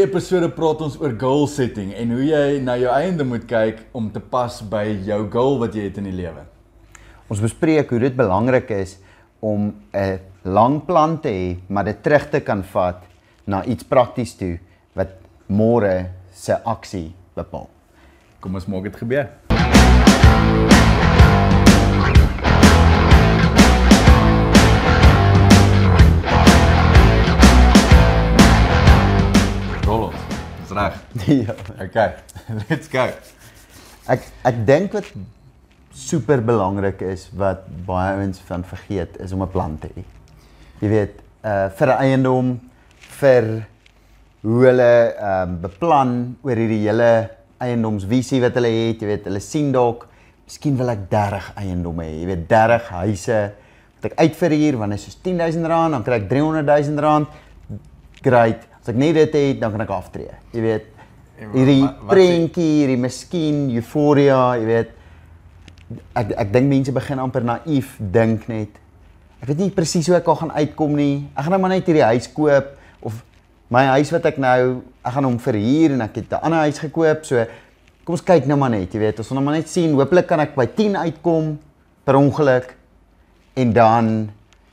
hierdie episode praat ons oor goal setting en hoe jy na jou eiendom moet kyk om te pas by jou goal wat jy het in die lewe. Ons bespreek hoe dit belangrik is om 'n lang plan te hê, maar dit terug te kan vat na iets prakties toe wat môre se aksie bepaal. Kom ons maak dit gebeur. Reg. ja. Okay. Let's go. Ek ek dink wat super belangrik is wat baie ouens van vergeet is om 'n plan te hê. Jy weet, uh vir 'n eiendom vir hoe hulle ehm um, beplan oor hierdie hele eiendomsvisie wat hulle het, jy weet, hulle sien dalk miskien wil ek 30 eiendomme hê, jy weet 30 huise wat ek uitverhuur wanneer is soos R10000, dan kry ek R300000. Great. As ek net dit het, dan kan ek aftree. Jy weet, hierdie wat- wat- prentjie, hierdie miskien euforia, jy weet, ek ek dink mense begin amper naïef dink net. Ek weet nie presies hoe ek al gaan uitkom nie. Ek gaan nou maar net hierdie huis koop of my huis wat ek nou, ek gaan hom verhuur en ek het 'n ander huis gekoop. So kom ons kyk nou maar net, jy weet, ons gaan nou maar net sien. Hooplik kan ek by 10 uitkom per ongeluk en dan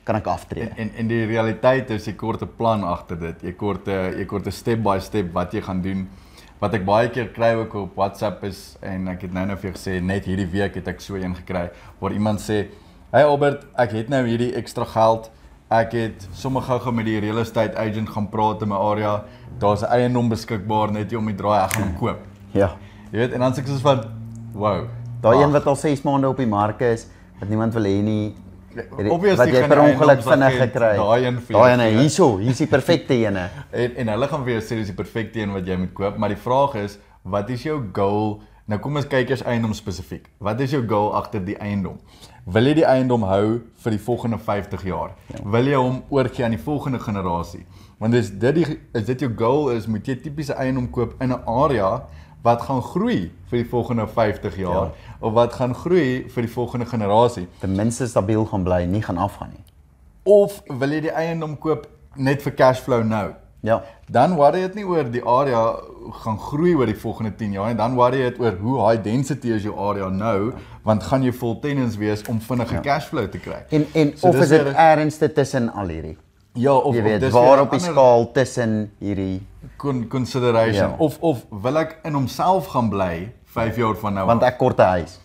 kan ek aftree. En en die realiteit is jy kort 'n plan agter dit. Jy kort 'n jy kort 'n step by step wat jy gaan doen. Wat ek baie keer kry ook op WhatsApp is en ek het nou nou vir jou gesê net hierdie week het ek so een gekry waar iemand sê: "Hey Albert, ek het nou hierdie ekstra geld. Ek het sommer gou-gou met die real estate agent gaan praat in my area. Daar's 'n eiendom beskikbaar net hier om die draai ek gaan hom koop." Ja. Jy weet en dan sê ek soos van wow. Daai een wat al 6 maande op die mark is, wat niemand wil hê nie. Obviously wat jy per ongeluk vinnig gekry. daai een vir jou Daai gee. hierso, hier's die perfekte ene. En en hulle gaan vir jou sê dis die perfekte een wat jy moet koop, maar die vraag is, wat is jou goal? Nou kom ons kyk eers eiendom spesifiek. Wat is jou goal agter die eiendom? Wil jy die eiendom hou vir die volgende 50 jaar? Ja. Wil jy hom oorgee aan die volgende generasie? Want dis dit die is dit jou goal is, moet jy tipiese eiendom koop in 'n area wat gaan groei vir die volgende 50 jaar ja. of wat gaan groei vir die volgende generasie? Ten minste stabiel gaan bly, nie gaan afgaan nie. Of wil jy die eiendom koop net vir cash flow nou? Ja. Dan worry dit nie oor die area gaan groei oor die volgende 10 jaar nie, dan worry dit oor hoe high density is jou area nou, want gaan jy full tenants wees om vinnige ja. cash flow te kry. En en So of is dit ernstig tussen al hierdie? Ja, of Jy of weet, dis waar op die skaal tussen hierdie con consideration Ja. of of wil ek in homself gaan bly 5 jaar van nou want af? ek kort 'n huis.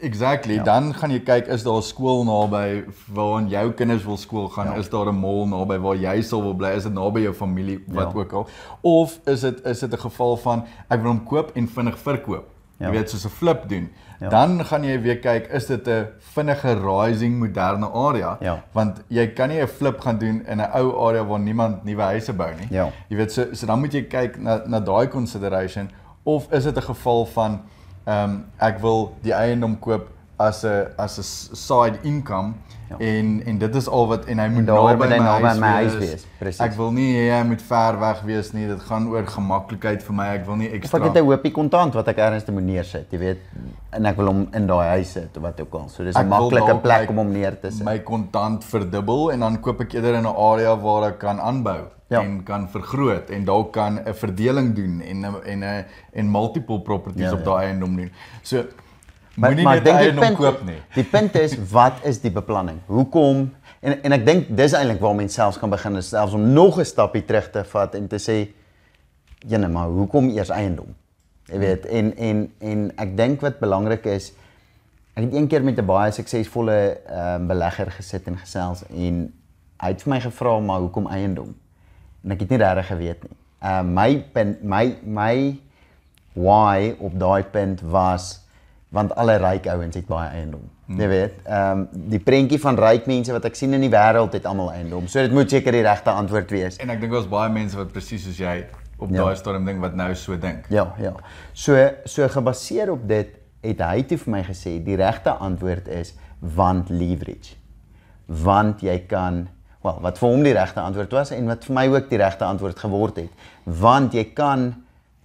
Exactly. Ja. Dan gaan jy kyk is daar 'n skool naby waaraan jou kinders wil skool gaan? Ja. Is daar 'n mall naby waar jy sal wil bly? Is dit naby jou familie wat Ja. ook al? Of is dit is dit 'n geval van ek wil hom koop en vinnig verkoop? Ja. Jy weet soos 'n flip doen. Ja. Dan gaan jy weer kyk is dit 'n vinnige rising moderne area? Ja. Want jy kan nie 'n flip gaan doen in 'n ou area waar niemand nuwe huise bou nie. Ja. Jy weet so so dan moet jy kyk na na daai consideration of is dit 'n geval van ehm um, ek wil die eiendom koop as 'n as 'n side income ja. En en dit is al wat en hy moet daar naby my huis my huis wees. presies. Ek wil nie hê hy moet ver weg wees nie. Dit gaan oor gemaklikheid vir my. Ek wil nie Of ekstra ek het 'n hoopie kontant wat ek ergens te moet neersit, jy weet, en ek wil hom in daai huis sit of wat ook al. So dis 'n maklike plek my- om hom neer te sit. my kontant verdubbel en dan koop ek eerder in 'n area waar ek kan aanbou Ja. en kan vergroot en dalk kan 'n verdeling doen en en 'n en multiple properties Ja, op ja. daai eiendom doen. So Maar- moenie net eiendom koop nie. Die punt is wat is die beplanning? Hoekom en en ek dink dis eintlik waar mense selfs kan begin is selfs om nog 'n stapie terug te vat en te sê jene maar hoekom eers eiendom? Jy weet en en en ek dink wat belangrik is ek het een keer met 'n baie suksesvolle ehm belegger gesit en gesels en hy het vir my gevra maar hoekom eiendom? En ek het nie regtig geweet nie. Ehm uh, my punt my my why op daai punt was want alle ryk ouens het baie eiendom. Hmm. Jy weet, ehm um, die prentjie van ryk mense wat ek sien in die wêreld het almal eiendom. So dit moet seker die regte antwoord wees. En ek dink daar's baie mense wat presies soos jy op Ja. daai stadium ding wat nou so dink. Ja, ja. So so gebaseer op dit het hy toe vir my gesê die regte antwoord is want leverage. Want jy kan wel wat vir hom die regte antwoord was en wat vir my ook die regte antwoord geword het. Want jy kan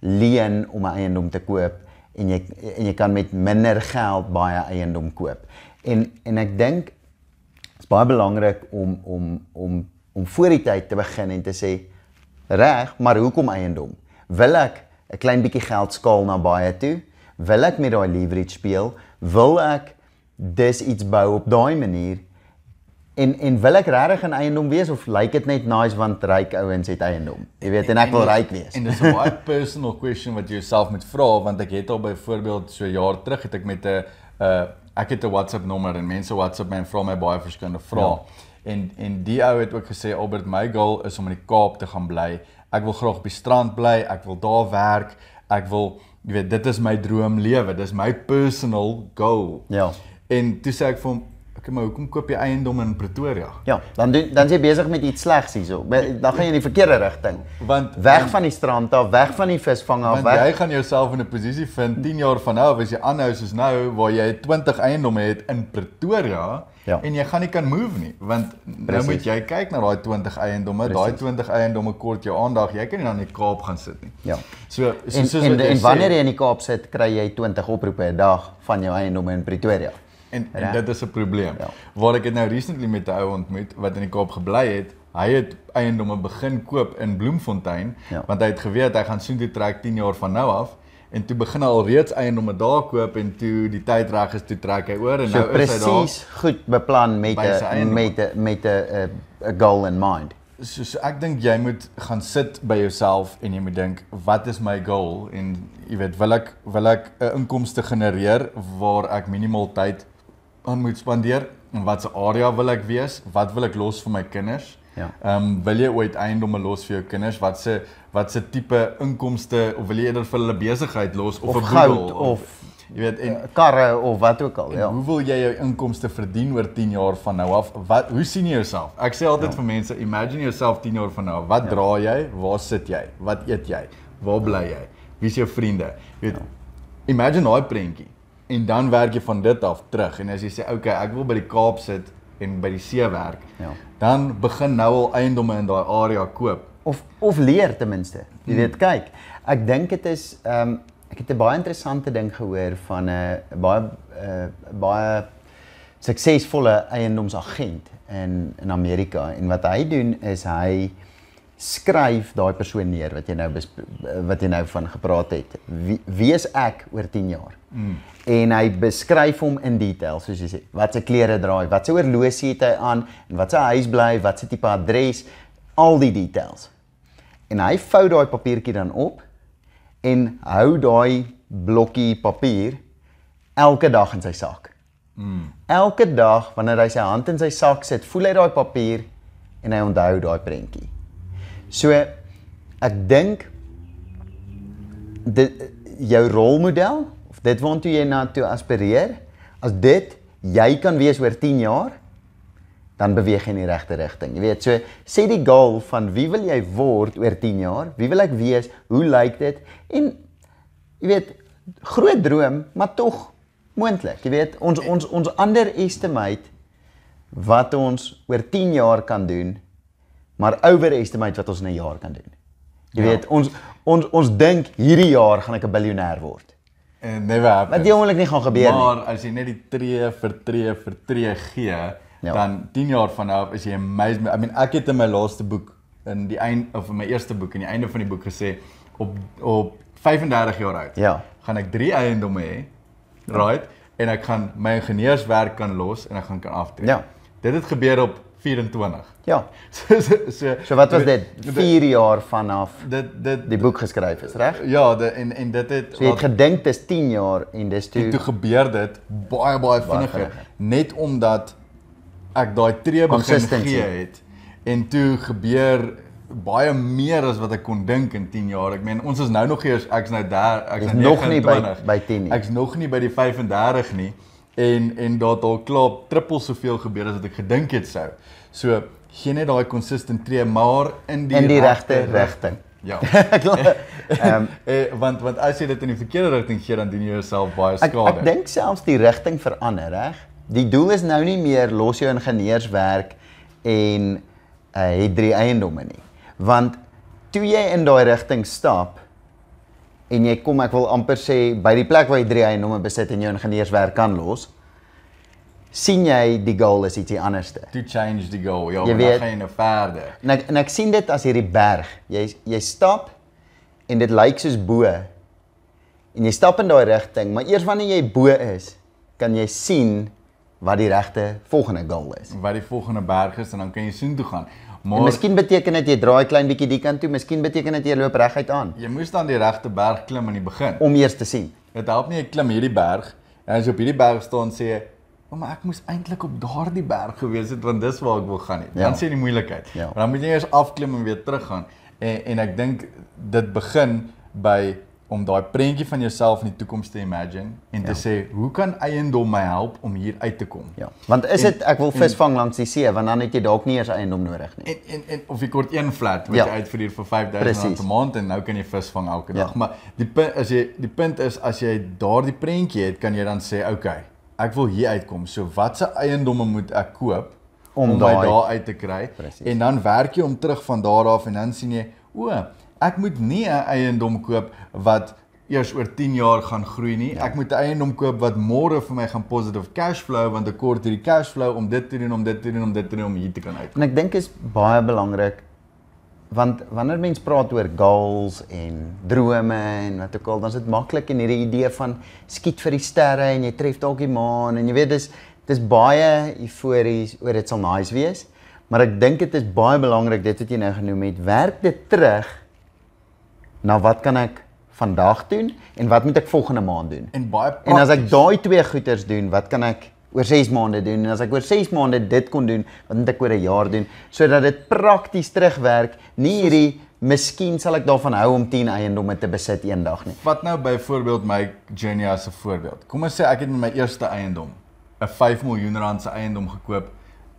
leen om 'n eiendom te koop en jy en jy kan met minder geld baie eiendom koop. En en ek dink is baie belangrik om om om om voor die tyd te begin en te sê reg, maar hoekom eiendom? Wil ek 'n klein bietjie geld skaal na baie toe? Wil ek met daai leverage speel? Wil ek dis iets bou op daai manier? En en wil ek regtig 'n eiendom wees of lyk dit net nice want ryk ouens het eiendom? Jy weet, en ek wil ryk wees. En dis 'n baie personal question wat jy jouself moet vra want ek het al byvoorbeeld so jaar terug het ek met 'n uh ek het 'n WhatsApp nommer en mense WhatsApp my en vra my baie verskillende vrae. Ja. En en die ou het ook gesê Albert my goal is om in die Kaap te gaan bly. Ek wil graag op die strand bly, ek wil daar werk, ek wil jy weet dit is my droomlewe, dis my personal goal. Ja. En toe sê ek vir hom Okay, maar hoekom koop jy eiendom in Pretoria? Ja, dan doen dan is jy besig met iets slegs hierso. Dan gaan jy in die verkeerde rigting. Want weg want- van die strand af, weg van die visvang af, Want weg. jy gaan jouself in 'n posisie vind 10 jaar van nou as jy aanhou soos nou waar jy 20 eiendomme het in Pretoria Ja. en jy gaan nie kan move nie want nou Presies. moet jy kyk na daai 20 eiendomme, daai 20 eiendomme kort jou aandag. Jy kan nie dan in die Kaap gaan sit nie. Ja. So so En soos en, jy en wanneer jy in die Kaap sit, kry jy 20 oproepe 'n dag van jou eiendomme in Pretoria. En, en dit is 'n probleem. Ja. Waar ek het nou recently met 'n ou ontmoet wat in die Kaap gebly het. Hy het eiendomme begin koop in Bloemfontein Ja. want hy het geweet hy gaan soontoe trek 10 jaar van nou af en toe begin hy al reeds eiendomme daar koop en toe die tyd reg is toe trek hy oor en So nou is hy daar. presies goed beplan met 'n met 'n met 'n 'n 'n goal in mind. So, so ek dink jy moet gaan sit by jouself en jy moet dink wat is my goal en jy weet wil ek wil ek 'n inkomste genereer waar ek minimaal tyd aan moet spandeer en watse area wil ek wees? Wat wil ek los vir my kinders? Ja. Ehm um, wil jy ooit eiendomme los vir jou kinders? Wat se wat se tipe inkomste of wil jy eerder vir hulle besigheid los of, Of 'n goud boedel of jy weet en karre of wat ook al, ja. Hoe wil jy jou inkomste verdien oor 10 jaar van nou af? Wat hoe sien jy jouself? Ek sê altyd ja. vir mense, imagine jouself 10 jaar van nou af. Wat ja. dra jy? Waar sit jy? Wat eet jy? Waar bly jy? Wie is jou vriende? Jy weet, ja. imagine daai prentjie. En dan werk jy van dit af terug en as jy sê, "Oké, okay, ek wil by die Kaap sit en by die see werk." Ja. Dan begin nou al eiendomme in daai area koop. Of of leer ten minste. Jy weet, kyk, ek dink dit is ehm um, ek het 'n baie interessante ding gehoor van 'n uh, baie uh, baie suksesvolle eiendomsagent in in Amerika en wat hy doen is hy skryf daai persoon neer wat jy nou wat jy nou van gepraat het. Wie, wie is ek oor 10 jaar? Mm. En hy beskryf hom in detail soos jy sê, wat se klere dra hy, wat se oorlosie het hy aan en wat se huis bly, wat se tipe adres, al die details. En hy vou daai papiertjie dan op en hou daai blokkie papier elke dag in sy sak. Mm. Elke dag wanneer hy sy hand in sy sak sit, voel hy daai papier en hy onthou daai prentjie. So ek dink dit jou rolmodel of dit waartoe jy na toe aspireer, as dit jy kan wees oor 10 jaar, dan beweeg jy in die regte rigting. Jy weet, so sê die goal van wie wil jy word oor 10 jaar? Wie wil ek wees? Hoe lyk dit? En jy weet, groot droom, maar tog moontlik. Jy weet, ons ons ons underestimate wat ons oor 10 jaar kan doen, maar overestimate wat ons in 'n jaar kan doen. Jy Ja. weet, ons ons ons dink hierdie jaar gaan ek 'n biljoenêr word. En never happen. Wat die ongelukkig nie gaan gebeur nie. Maar as jy net die tree vir tree vir tree gee, Ja. ja. dan 10 jaar van nou af is jy amazed. I mean, ek het in my laaste boek in die eind of in my eerste boek in die einde van die boek gesê op op 35 jaar oud. Ja. Gaan ek 3 eiendomme hê. Right? En ek gaan my ingenieurswerk kan los en ek gaan kan aftree. Ja. Dit het gebeur op 24. Ja. So so so, So wat was dit? 4 jaar vanaf Dit dit die boek geskryf is, reg? Ja, dit en en dit het So jy het gedink dis 10 jaar en dis toe En toe gebeur dit baie baie vinniger net omdat ek daai tree begin gee het en toe gebeur baie meer as wat ek kon dink in 10 jaar. Ek meen ons is nou nog eers ek's nou daar, ek's nou nog nie by- 29. by 10 nie. Ek's nog nie by die 35 nie en en daar het al klaar triple soveel gebeur as wat ek gedink het sou. So gee net daai consistent tree maar in die in die regte rigting. Ja. Ehm eh, want want as jy dit in die verkeerde rigting gee dan doen jy jouself baie ek skade. ek dink selfs die rigting verander, reg? Die doel is nou nie meer los jou ingenieurswerk en uh, het drie eiendomme nie. Want toe jy in daai rigting stap en jy kom ek wil amper sê by die plek waar jy drie eiendomme besit en jou ingenieurswerk kan los, sien jy die goal is ietsie anderste. to change the goal. Ja, Jy weet- gaan jy nou verder. En ek en ek sien dit as hierdie berg. Jy jy stap en dit lyk soos bo en jy stap in daai rigting, maar eers wanneer jy bo is, kan jy sien wat die regte volgende goal is. Wat die volgende berg is en dan kan jy soontoe gaan. Maar Maar miskien beteken dit jy draai klein bietjie die kant toe, miskien beteken dit jy loop reguit aan jy moes dan die regte berg klim in die begin. om eers te sien. Dit help nie jy klim hierdie berg en as jy op hierdie berg staan sê jy, "O, maar ek moes eintlik op daardie berg gewees het want dis waar ek wil gaan nie." Ja. Dan sê jy die moeilikheid. Ja. Maar dan moet jy eers afklim en weer teruggaan. En en ek dink dit begin by om daai prentjie van jouself in die toekoms te imagine en te Ja. sê, "Hoe kan eiendom my help om hier uit te kom?" Ja. Want is dit ek wil visvang langs die see, want dan het jy dalk nie eers eiendom nodig nie. En en en of jy kort een flat wat Ja. jy uitverhuur vir 5000 rand. 'n maand en nou kan jy vis vang elke Ja. dag. Maar die punt as jy die punt is as jy daardie prentjie het, kan jy dan sê, "Oké, okay, ek wil hier uitkom. So watse eiendomme moet ek koop Om om daai- daar uit te kry?" Precies. En dan werk jy om terug van daar af en dan sien jy, "O, ek moet nie 'n eiendom koop wat eers oor 10 jaar gaan groei nie. Ja. Ek moet 'n eiendom koop wat môre vir my gaan positive cash flow want ek kort hierdie cash flow om dit te doen, om dit te doen, om dit te doen om hier te kan uit. En ek dink is baie belangrik want wanneer mens praat oor goals en drome en wat ook al, dan is dit maklik en hierdie idee van skiet vir die sterre en jy tref dalk die maan en jy weet dis dis baie eufories oor dit sal nice wees. Maar ek dink dit is baie belangrik dit wat jy nou genoem het, werk dit terug na wat kan ek vandag doen en wat moet ek volgende maand doen? En baie En as ek prakties. daai twee goeders doen, wat kan ek oor 6 maande doen? En as ek oor 6 maande dit kon doen, wat moet ek oor 'n jaar doen sodat dit prakties terugwerk? Nie hierdie miskien sal ek daarvan hou om 10 eiendomme te besit eendag nie. Vat nou byvoorbeeld my journey as 'n voorbeeld. Kom ons sê ek het met my eerste eiendom 'n 5 miljoen rand se eiendom gekoop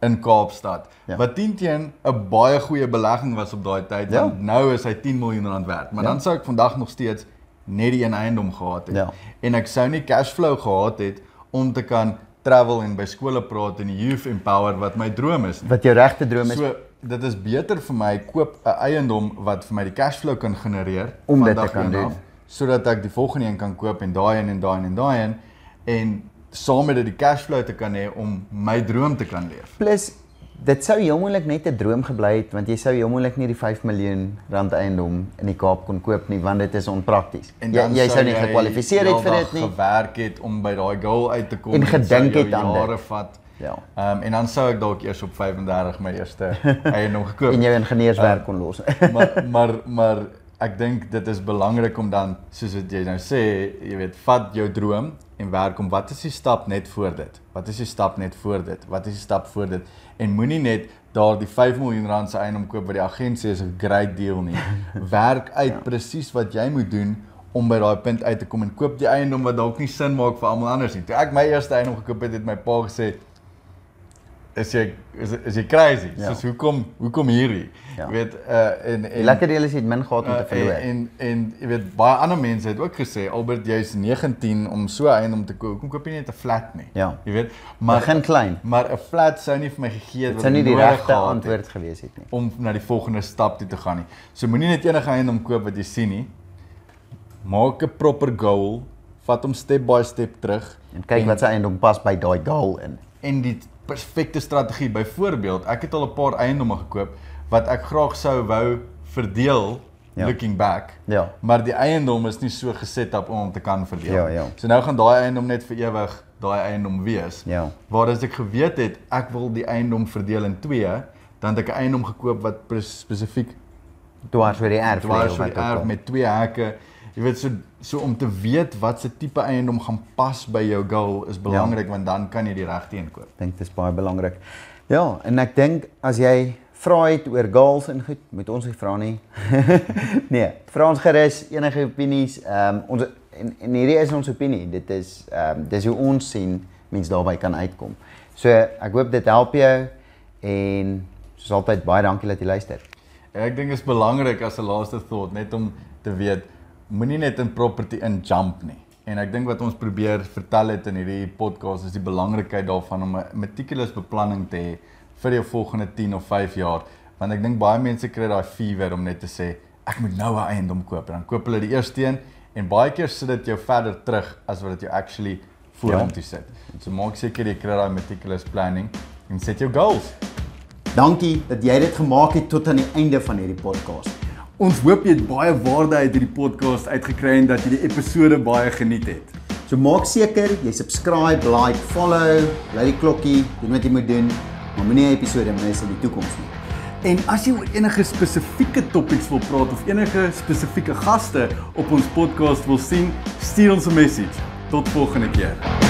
in Kaapstad. Ja. Wat teen teen 'n baie goeie belegging was op daai tyd Ja. want nou is hy 10 miljoen rand werd. Maar Ja. dan sou ek vandag nog steeds net die een eiendom gehad het. Ja. En ek sou nie cashflow gehad het om te kan travel en by skole praat en die youth empower wat my droom is. Wat jou regte droom is So dit is beter vir my koop 'n eiendom wat vir my die cashflow kan genereer Om dit te kan doen. af, sodat ek die volgende een kan koop en daai een en daai een en daai een en saam met dit die cashflow te kan hê om my droom te kan leef. plus dit sou heel moontlik net 'n droom gebly het want jy sou heel moontlik nie die 5 miljoen rand eiendom in die Kaap kon koop nie want dit is onprakties. En Jy, jy sou nie gekwalifiseer het vir dit nie. gewerk het om by daai goal uit te kom En dit sou gedink het aan dit. jare vat. Ja. Ehm um, en dan sou ek dalk eers op 35 my eerste eiendom gekoop En jou ingenieurswerk kon los. maar maar maar ek dink dit is belangrik om dan soos wat jy nou sê, jy weet, vat jou droom en werk om wat is die stap net voor dit? Wat is die stap net voor dit? Wat is die stap voor dit? En moenie net daardie 5 miljoen rand se eiendom koop wat die agent sê is 'n great deal nie. Werk uit ja. presies wat jy moet doen om by daai punt uit te kom en koop die eiendom wat dalk nie sin maak vir almal anders nie. Toe ek my eerste eiendom gekoop het, het my pa gesê is jy is, is jy crazy? Ja. Soos hoekom hoekom hierdie? Ja. Jy weet uh en Die en lekker deel is jy het min gehad om te Uh, verloor. en, en en jy weet baie ander mense het ook gesê Albert jy's 19 om so eiendom te koop. Kom koop jy net 'n flat nie. Ja. Jy weet, maar Begin klein. maar 'n flat sou nie vir my gegee het sou nie die regte antwoord gewees het nie. om na die volgende stap toe te gaan nie. So moenie net enige eiendom koop wat jy sien nie. Maak 'n proper goal, vat hom step by step terug En kyk wat se eiendom pas by daai goal in. en die perfekte strategie. Byvoorbeeld, ek het al 'n paar eiendomme gekoop wat ek graag sou wou verdeel Ja. looking back. Ja. Maar die eiendom is nie so geset op om hom te kan verdeel. Ja, ja. So nou gaan daai eiendom net vir ewig daai eiendom wees. Ja. Waar as ek geweet het ek wil die eiendom verdeel in twee, dan het ek 'n eiendom gekoop wat spesifiek Dwars oor die erf lê dwars of oor wat die ook erf al. met twee hekke. Jy weet so so om te weet wat se tipe eiendom gaan pas by jou goal is belangrik ja. want dan kan jy die regte een koop. Ek dink dit is baie belangrik. Ja, en ek dink as jy vra het oor goals en goed, moet ons nie vra nie. nee, vra ons gerus enige opinies. Ehm um, ons en, en hierdie is ons opinie. Dit is ehm um, dis hoe ons sien mense daarbey kan uitkom. So ek hoop dit help jou en soos altyd baie dankie dat jy luister. Ek dink dit is belangrik as 'n laaste thought net om te weet moenie net in property in jump nie. En ek dink wat ons probeer vertel het in hierdie podcast is die belangrikheid daarvan om 'n meticulous beplanning te hê vir jou volgende 10 of 5 jaar. Want ek dink baie mense kry daai fever om net te sê ek moet nou 'n eiendom koop. Dan koop hulle die eerste een en baie keer sit dit jou verder terug as wat dit jou actually vorentoe sit. So maak seker jy kry daai meticulous planning en set jou goals. Dankie dat jy dit gemaak het tot aan die einde van hierdie podcast. Ons hoop jy het baie waarde uit hierdie podcast uitgekry en dat jy die episode baie geniet het. So maak seker jy subscribe, like, follow, lei die klokkie, doen wat jy moet doen, maar moenie 'n episode mis in die toekoms nie. En as jy oor enige spesifieke topics wil praat of enige spesifieke gaste op ons podcast wil sien, stuur ons 'n message. Tot volgende keer.